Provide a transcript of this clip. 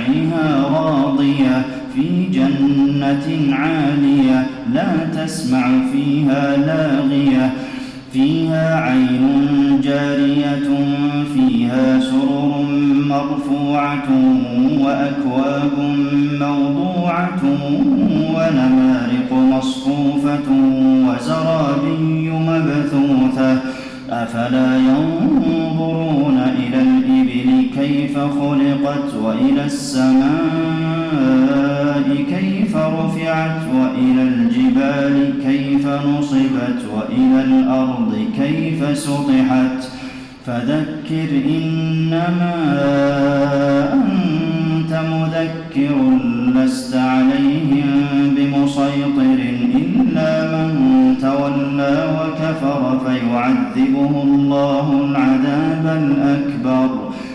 لسعيها راضية في جنة عالية لا تسمع فيها لاغية. فيها عين جارية فيها سرر مرفوعة وأكواب موضوعة ونمارق مصفوفة وزرابي مبثوثة. أفلا الإبل كيف خلقت وإلى السماء كيف رفعت وإلى الجبال كيف نصبت وإلى الأرض كيف سطحت فذكر إنما أنت مذكر لست عليهم بمسيطر إلا من تولى وكفر فيعذبه الله العذاب الأكبر